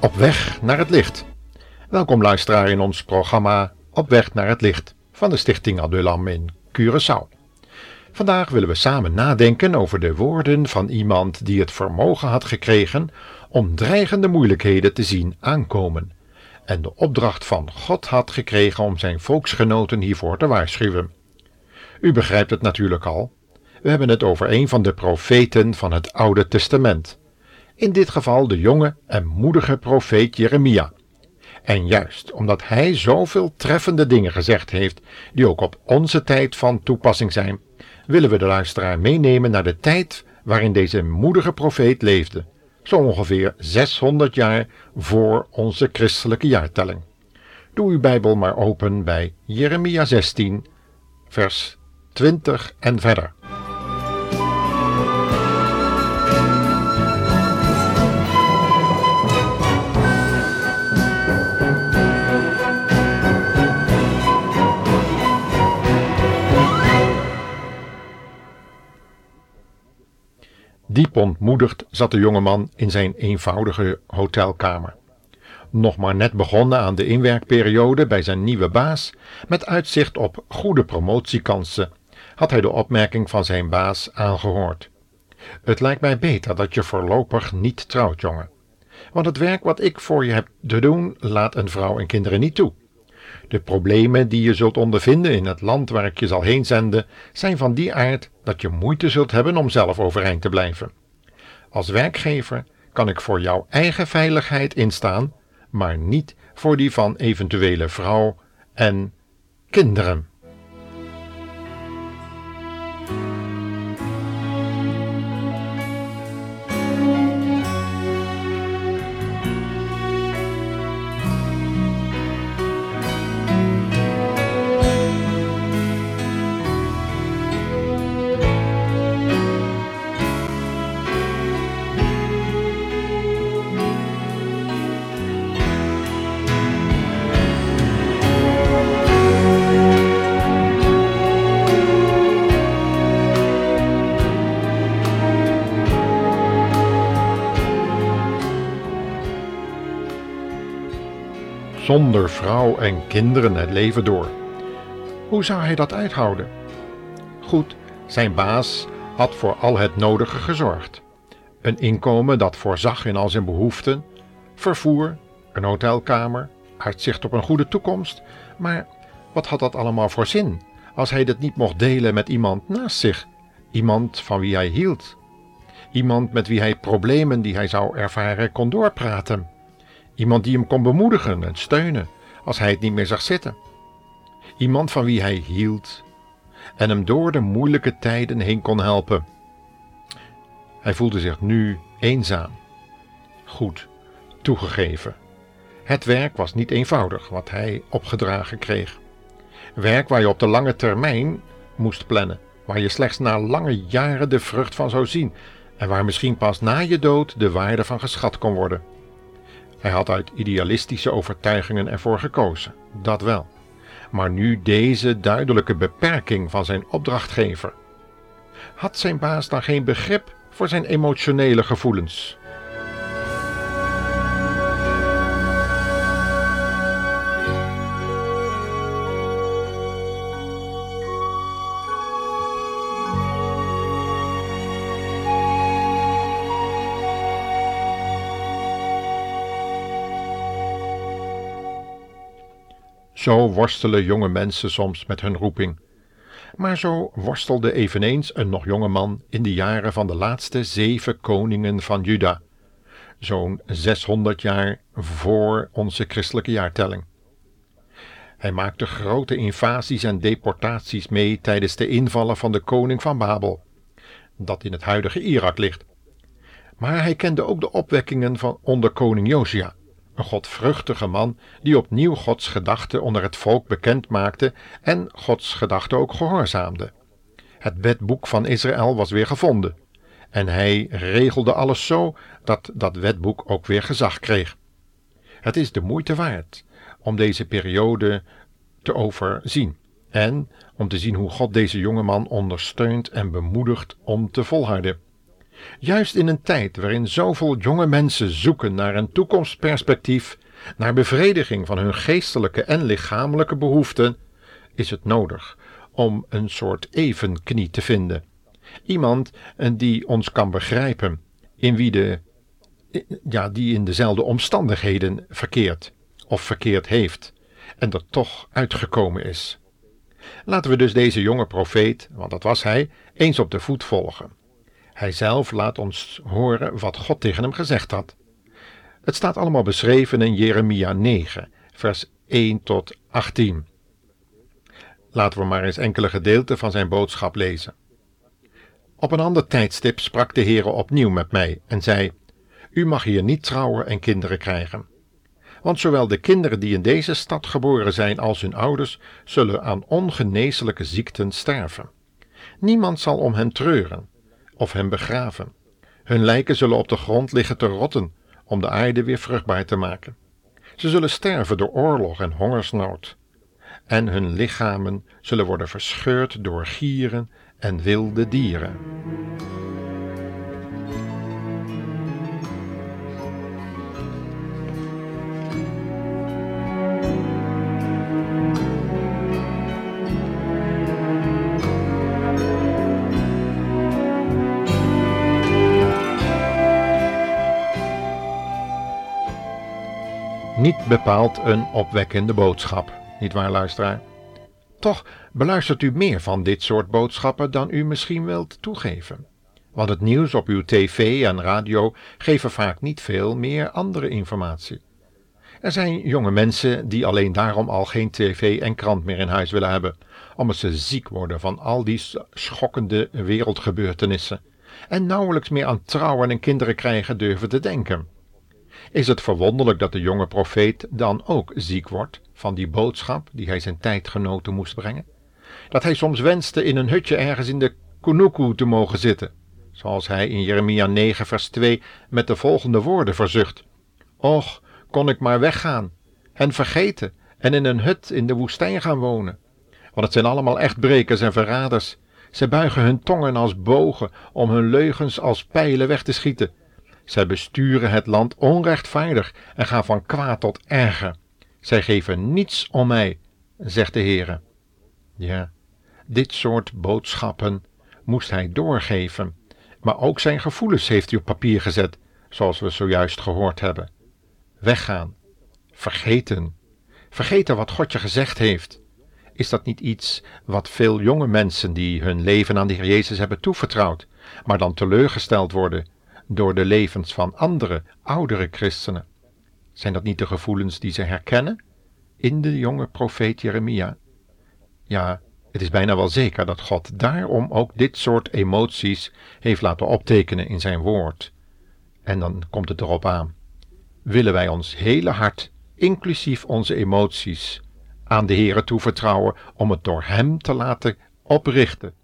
Op weg naar het licht. Welkom luisteraar in ons programma Op weg naar het licht van de Stichting Adulam in Curaçao. Vandaag willen we samen nadenken over de woorden van iemand die het vermogen had gekregen om dreigende moeilijkheden te zien aankomen en de opdracht van God had gekregen om zijn volksgenoten hiervoor te waarschuwen. U begrijpt het natuurlijk al. We hebben het over een van de profeten van het Oude Testament in dit geval de jonge en moedige profeet Jeremia. En juist omdat hij zoveel treffende dingen gezegd heeft, die ook op onze tijd van toepassing zijn, willen we de luisteraar meenemen naar de tijd waarin deze moedige profeet leefde, zo ongeveer 600 jaar voor onze christelijke jaartelling. Doe uw Bijbel maar open bij Jeremia 16, vers 20 en verder. Diep ontmoedigd zat de jongeman in zijn eenvoudige hotelkamer. Nog maar net begonnen aan de inwerkperiode bij zijn nieuwe baas, met uitzicht op goede promotiekansen, had hij de opmerking van zijn baas aangehoord. Het lijkt mij beter dat je voorlopig niet trouwt, jongen. Want het werk wat ik voor je heb te doen, laat een vrouw en kinderen niet toe. De problemen die je zult ondervinden in het land waar ik je zal heen zenden, zijn van die aard dat je moeite zult hebben om zelf overeind te blijven. Als werkgever kan ik voor jouw eigen veiligheid instaan, maar niet voor die van eventuele vrouw en kinderen. Zonder vrouw en kinderen het leven door. Hoe zou hij dat uithouden? Goed, zijn baas had voor al het nodige gezorgd. Een inkomen dat voorzag in al zijn behoeften, vervoer, een hotelkamer, uitzicht op een goede toekomst. Maar wat had dat allemaal voor zin als hij dit niet mocht delen met iemand naast zich, iemand van wie hij hield, iemand met wie hij problemen die hij zou ervaren kon doorpraten? Iemand die hem kon bemoedigen en steunen als hij het niet meer zag zitten. Iemand van wie hij hield en hem door de moeilijke tijden heen kon helpen. Hij voelde zich nu eenzaam. Goed, toegegeven. Het werk was niet eenvoudig wat hij opgedragen kreeg. Werk waar je op de lange termijn moest plannen, waar je slechts na lange jaren de vrucht van zou zien en waar misschien pas na je dood de waarde van geschat kon worden. Hij had uit idealistische overtuigingen ervoor gekozen, dat wel. Maar nu deze duidelijke beperking van zijn opdrachtgever. Had zijn baas dan geen begrip voor zijn emotionele gevoelens? Zo worstelen jonge mensen soms met hun roeping. Maar zo worstelde eveneens een nog jonge man in de jaren van de laatste zeven koningen van Juda, zo'n 600 jaar voor onze christelijke jaartelling. Hij maakte grote invasies en deportaties mee tijdens de invallen van de koning van Babel, dat in het huidige Irak ligt. Maar hij kende ook de opwekkingen van onder koning Josia, een godvruchtige man die opnieuw Gods gedachten onder het volk bekend maakte en Gods gedachten ook gehoorzaamde. Het wetboek van Israël was weer gevonden en hij regelde alles zo dat dat wetboek ook weer gezag kreeg. Het is de moeite waard om deze periode te overzien en om te zien hoe God deze jonge man ondersteunt en bemoedigt om te volharden. Juist in een tijd waarin zoveel jonge mensen zoeken naar een toekomstperspectief, naar bevrediging van hun geestelijke en lichamelijke behoeften, is het nodig om een soort evenknie te vinden. Iemand die ons kan begrijpen, in wie de, ja, die in dezelfde omstandigheden verkeert of verkeerd heeft en er toch uitgekomen is. Laten we dus deze jonge profeet, want dat was hij, eens op de voet volgen. Hij zelf laat ons horen wat God tegen hem gezegd had. Het staat allemaal beschreven in Jeremia 9, vers 1 tot 18. Laten we maar eens enkele gedeelten van zijn boodschap lezen. Op een ander tijdstip sprak de Heere opnieuw met mij en zei: U mag hier niet trouwen en kinderen krijgen. Want zowel de kinderen die in deze stad geboren zijn als hun ouders zullen aan ongeneeslijke ziekten sterven. Niemand zal om hen treuren of hen begraven. Hun lijken zullen op de grond liggen te rotten om de aarde weer vruchtbaar te maken. Ze zullen sterven door oorlog en hongersnood. En hun lichamen zullen worden verscheurd door gieren en wilde dieren. Niet bepaald een opwekkende boodschap, nietwaar luisteraar? Toch beluistert u meer van dit soort boodschappen dan u misschien wilt toegeven. Want het nieuws op uw tv en radio geven vaak niet veel meer andere informatie. Er zijn jonge mensen die alleen daarom al geen tv en krant meer in huis willen hebben, omdat ze ziek worden van al die schokkende wereldgebeurtenissen en nauwelijks meer aan trouwen en kinderen krijgen durven te denken. Is het verwonderlijk dat de jonge profeet dan ook ziek wordt van die boodschap die hij zijn tijdgenoten moest brengen? Dat hij soms wenste in een hutje ergens in de Kunuku te mogen zitten, zoals hij in Jeremia 9 vers 2 met de volgende woorden verzucht. Och, kon ik maar weggaan, hen vergeten en in een hut in de woestijn gaan wonen. Want het zijn allemaal echtbrekers en verraders. Zij buigen hun tongen als bogen om hun leugens als pijlen weg te schieten. Zij besturen het land onrechtvaardig en gaan van kwaad tot erger. Zij geven niets om mij, zegt de Heere. Ja, dit soort boodschappen moest hij doorgeven, maar ook zijn gevoelens heeft hij op papier gezet, zoals we zojuist gehoord hebben. Weggaan, vergeten, vergeten wat God je gezegd heeft. Is dat niet iets wat veel jonge mensen die hun leven aan de Heer Jezus hebben toevertrouwd, maar dan teleurgesteld worden door de levens van andere, oudere christenen. Zijn dat niet de gevoelens die ze herkennen in de jonge profeet Jeremia? Ja, het is bijna wel zeker dat God daarom ook dit soort emoties heeft laten optekenen in zijn woord. En dan komt het erop aan. Willen wij ons hele hart, inclusief onze emoties, aan de Heere toevertrouwen om het door Hem te laten oprichten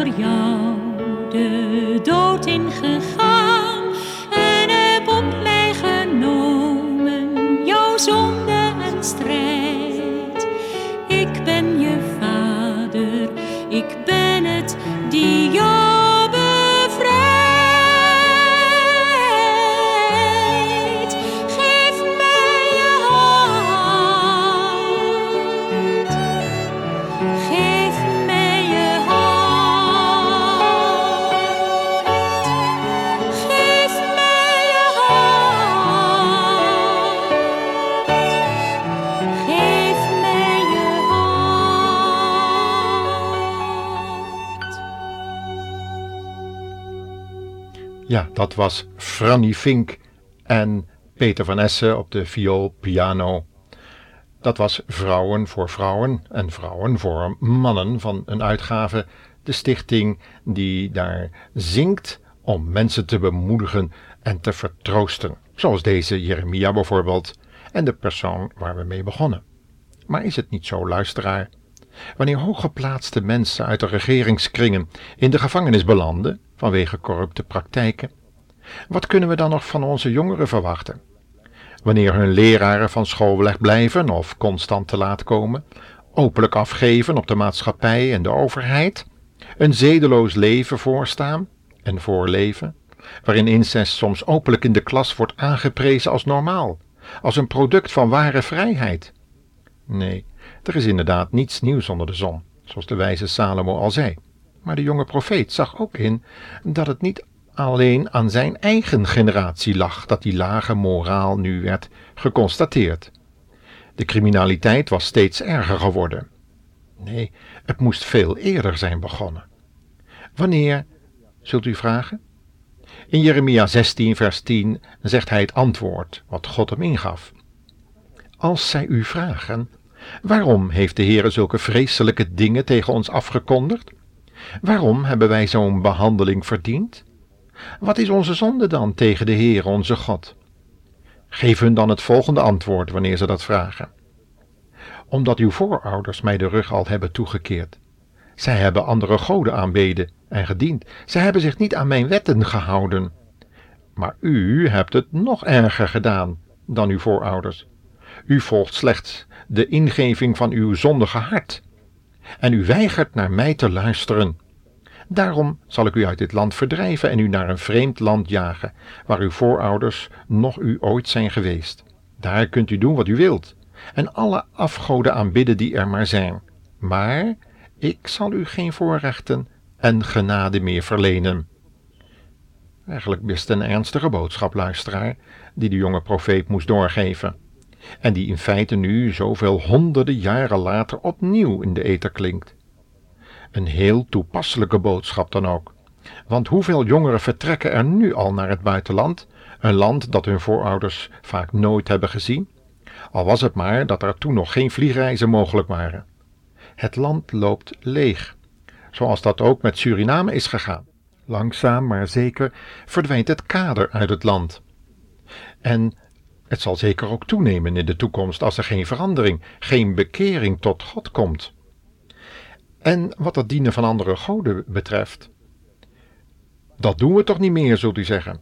voor jou de dood ingegaan. Ja, dat was Franny Fink en Peter van Essen op de viool, piano. Dat was Vrouwen voor Vrouwen en Vrouwen voor Mannen van een uitgave, de stichting die daar zingt om mensen te bemoedigen en te vertroosten. Zoals deze Jeremia bijvoorbeeld en de persoon waar we mee begonnen. Maar is het niet zo, luisteraar? Wanneer hooggeplaatste mensen uit de regeringskringen in de gevangenis belanden vanwege corrupte praktijken, wat kunnen we dan nog van onze jongeren verwachten? Wanneer hun leraren van school wegblijven of constant te laat komen, openlijk afgeven op de maatschappij en de overheid, een zedeloos leven voorstaan en voorleven, waarin incest soms openlijk in de klas wordt aangeprezen als normaal, als een product van ware vrijheid. Nee, er is inderdaad niets nieuws onder de zon, zoals de wijze Salomo al zei. Maar de jonge profeet zag ook in dat het niet alleen aan zijn eigen generatie lag dat die lage moraal nu werd geconstateerd. De criminaliteit was steeds erger geworden. Nee, het moest veel eerder zijn begonnen. Wanneer, zult u vragen? In Jeremia 16, vers 10 zegt hij het antwoord wat God hem ingaf. Als zij u vragen, waarom heeft de Heer zulke vreselijke dingen tegen ons afgekondigd? Waarom hebben wij zo'n behandeling verdiend? Wat is onze zonde dan tegen de Heer onze God? Geef hun dan het volgende antwoord wanneer ze dat vragen. Omdat uw voorouders mij de rug al hebben toegekeerd. Zij hebben andere goden aanbeden en gediend. Zij hebben zich niet aan mijn wetten gehouden. Maar u hebt het nog erger gedaan dan uw voorouders. U volgt slechts de ingeving van uw zondige hart. En u weigert naar mij te luisteren. Daarom zal ik u uit dit land verdrijven en u naar een vreemd land jagen, waar uw voorouders nog u ooit zijn geweest. Daar kunt u doen wat u wilt, en alle afgoden aanbidden die er maar zijn. Maar ik zal u geen voorrechten en genade meer verlenen. Eigenlijk best een ernstige boodschap, luisteraar, die de jonge profeet moest doorgeven, en die in feite nu zoveel honderden jaren later opnieuw in de ether klinkt. Een heel toepasselijke boodschap dan ook. Want hoeveel jongeren vertrekken er nu al naar het buitenland, een land dat hun voorouders vaak nooit hebben gezien? Al was het maar dat er toen nog geen vliegreizen mogelijk waren. Het land loopt leeg, zoals dat ook met Suriname is gegaan. Langzaam maar zeker verdwijnt het kader uit het land. En het zal zeker ook toenemen in de toekomst als er geen verandering, geen bekering tot God komt. En wat het dienen van andere goden betreft, dat doen we toch niet meer, zult u zeggen.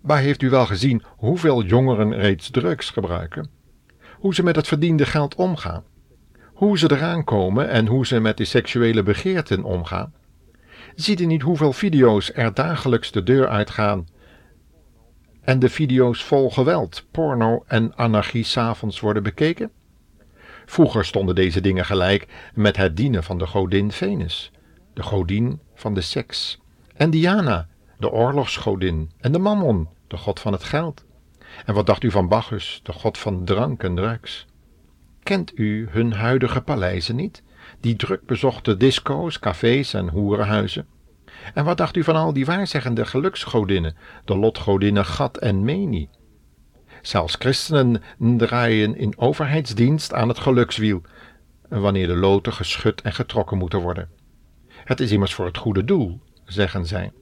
Maar heeft u wel gezien hoeveel jongeren reeds drugs gebruiken? Hoe ze met het verdiende geld omgaan? Hoe ze eraan komen en hoe ze met die seksuele begeerten omgaan? Ziet u niet hoeveel video's er dagelijks de deur uitgaan en de video's vol geweld, porno en anarchie s'avonds worden bekeken? Vroeger stonden deze dingen gelijk met het dienen van de godin Venus, de godin van de seks, en Diana, de oorlogsgodin, en de Mammon, de god van het geld. En wat dacht u van Bacchus, de god van drank en drugs? Kent u hun huidige paleizen niet, die druk bezochte disco's, cafés en hoerenhuizen? En wat dacht u van al die waarzeggende geluksgodinnen, de lotgodinnen Gat en Meni, Zelfs christenen draaien in overheidsdienst aan het gelukswiel, wanneer de loten geschud en getrokken moeten worden. Het is immers voor het goede doel, zeggen zij.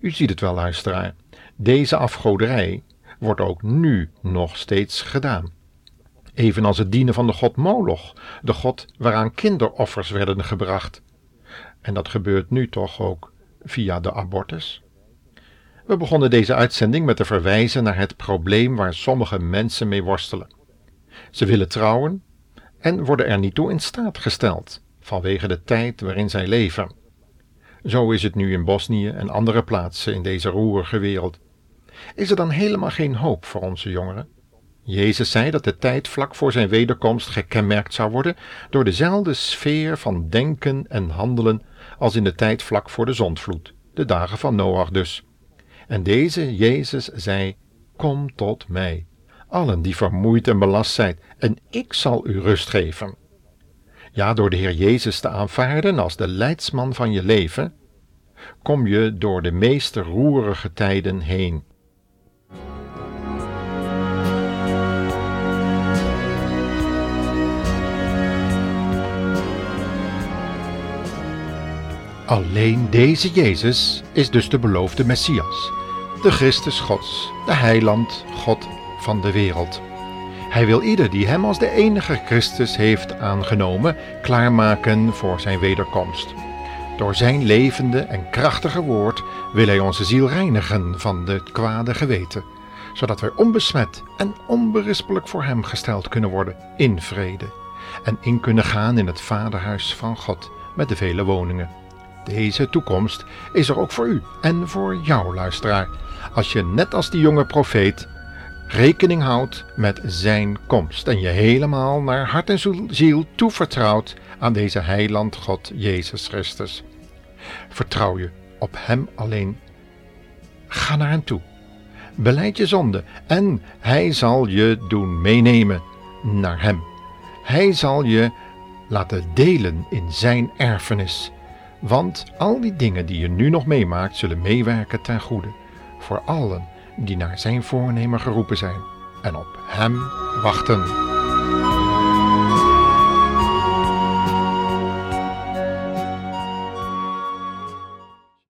U ziet het wel, luisteraar. Deze afgoderij wordt ook nu nog steeds gedaan. Evenals het dienen van de god Moloch, de god waaraan kinderoffers werden gebracht. En dat gebeurt nu toch ook via de abortus. We begonnen deze uitzending met te verwijzen naar het probleem waar sommige mensen mee worstelen. Ze willen trouwen en worden er niet toe in staat gesteld, vanwege de tijd waarin zij leven. Zo is het nu in Bosnië en andere plaatsen in deze roerige wereld. Is er dan helemaal geen hoop voor onze jongeren? Jezus zei dat de tijd vlak voor zijn wederkomst gekenmerkt zou worden door dezelfde sfeer van denken en handelen als in de tijd vlak voor de zondvloed, de dagen van Noach dus. En deze Jezus zei: Kom tot mij, allen die vermoeid en belast zijn, en ik zal u rust geven. Ja, door de Heer Jezus te aanvaarden als de leidsman van je leven, kom je door de meest roerige tijden heen. Alleen deze Jezus is dus de beloofde Messias, de Christus Gods, de heiland God van de wereld. Hij wil ieder die hem als de enige Christus heeft aangenomen klaarmaken voor zijn wederkomst. Door zijn levende en krachtige woord wil hij onze ziel reinigen van de kwade geweten, zodat wij onbesmet en onberispelijk voor hem gesteld kunnen worden in vrede en in kunnen gaan in het vaderhuis van God met de vele woningen. Deze toekomst is er ook voor u en voor jou, luisteraar, als je net als die jonge profeet rekening houdt met zijn komst en je helemaal naar hart en ziel toevertrouwt aan deze heiland God Jezus Christus. Vertrouw je op Hem alleen. Ga naar Hem toe. Beleid je zonde en Hij zal je doen meenemen naar Hem. Hij zal je laten delen in Zijn erfenis. Want al die dingen die je nu nog meemaakt zullen meewerken ten goede voor allen die naar zijn voornemen geroepen zijn en op hem wachten.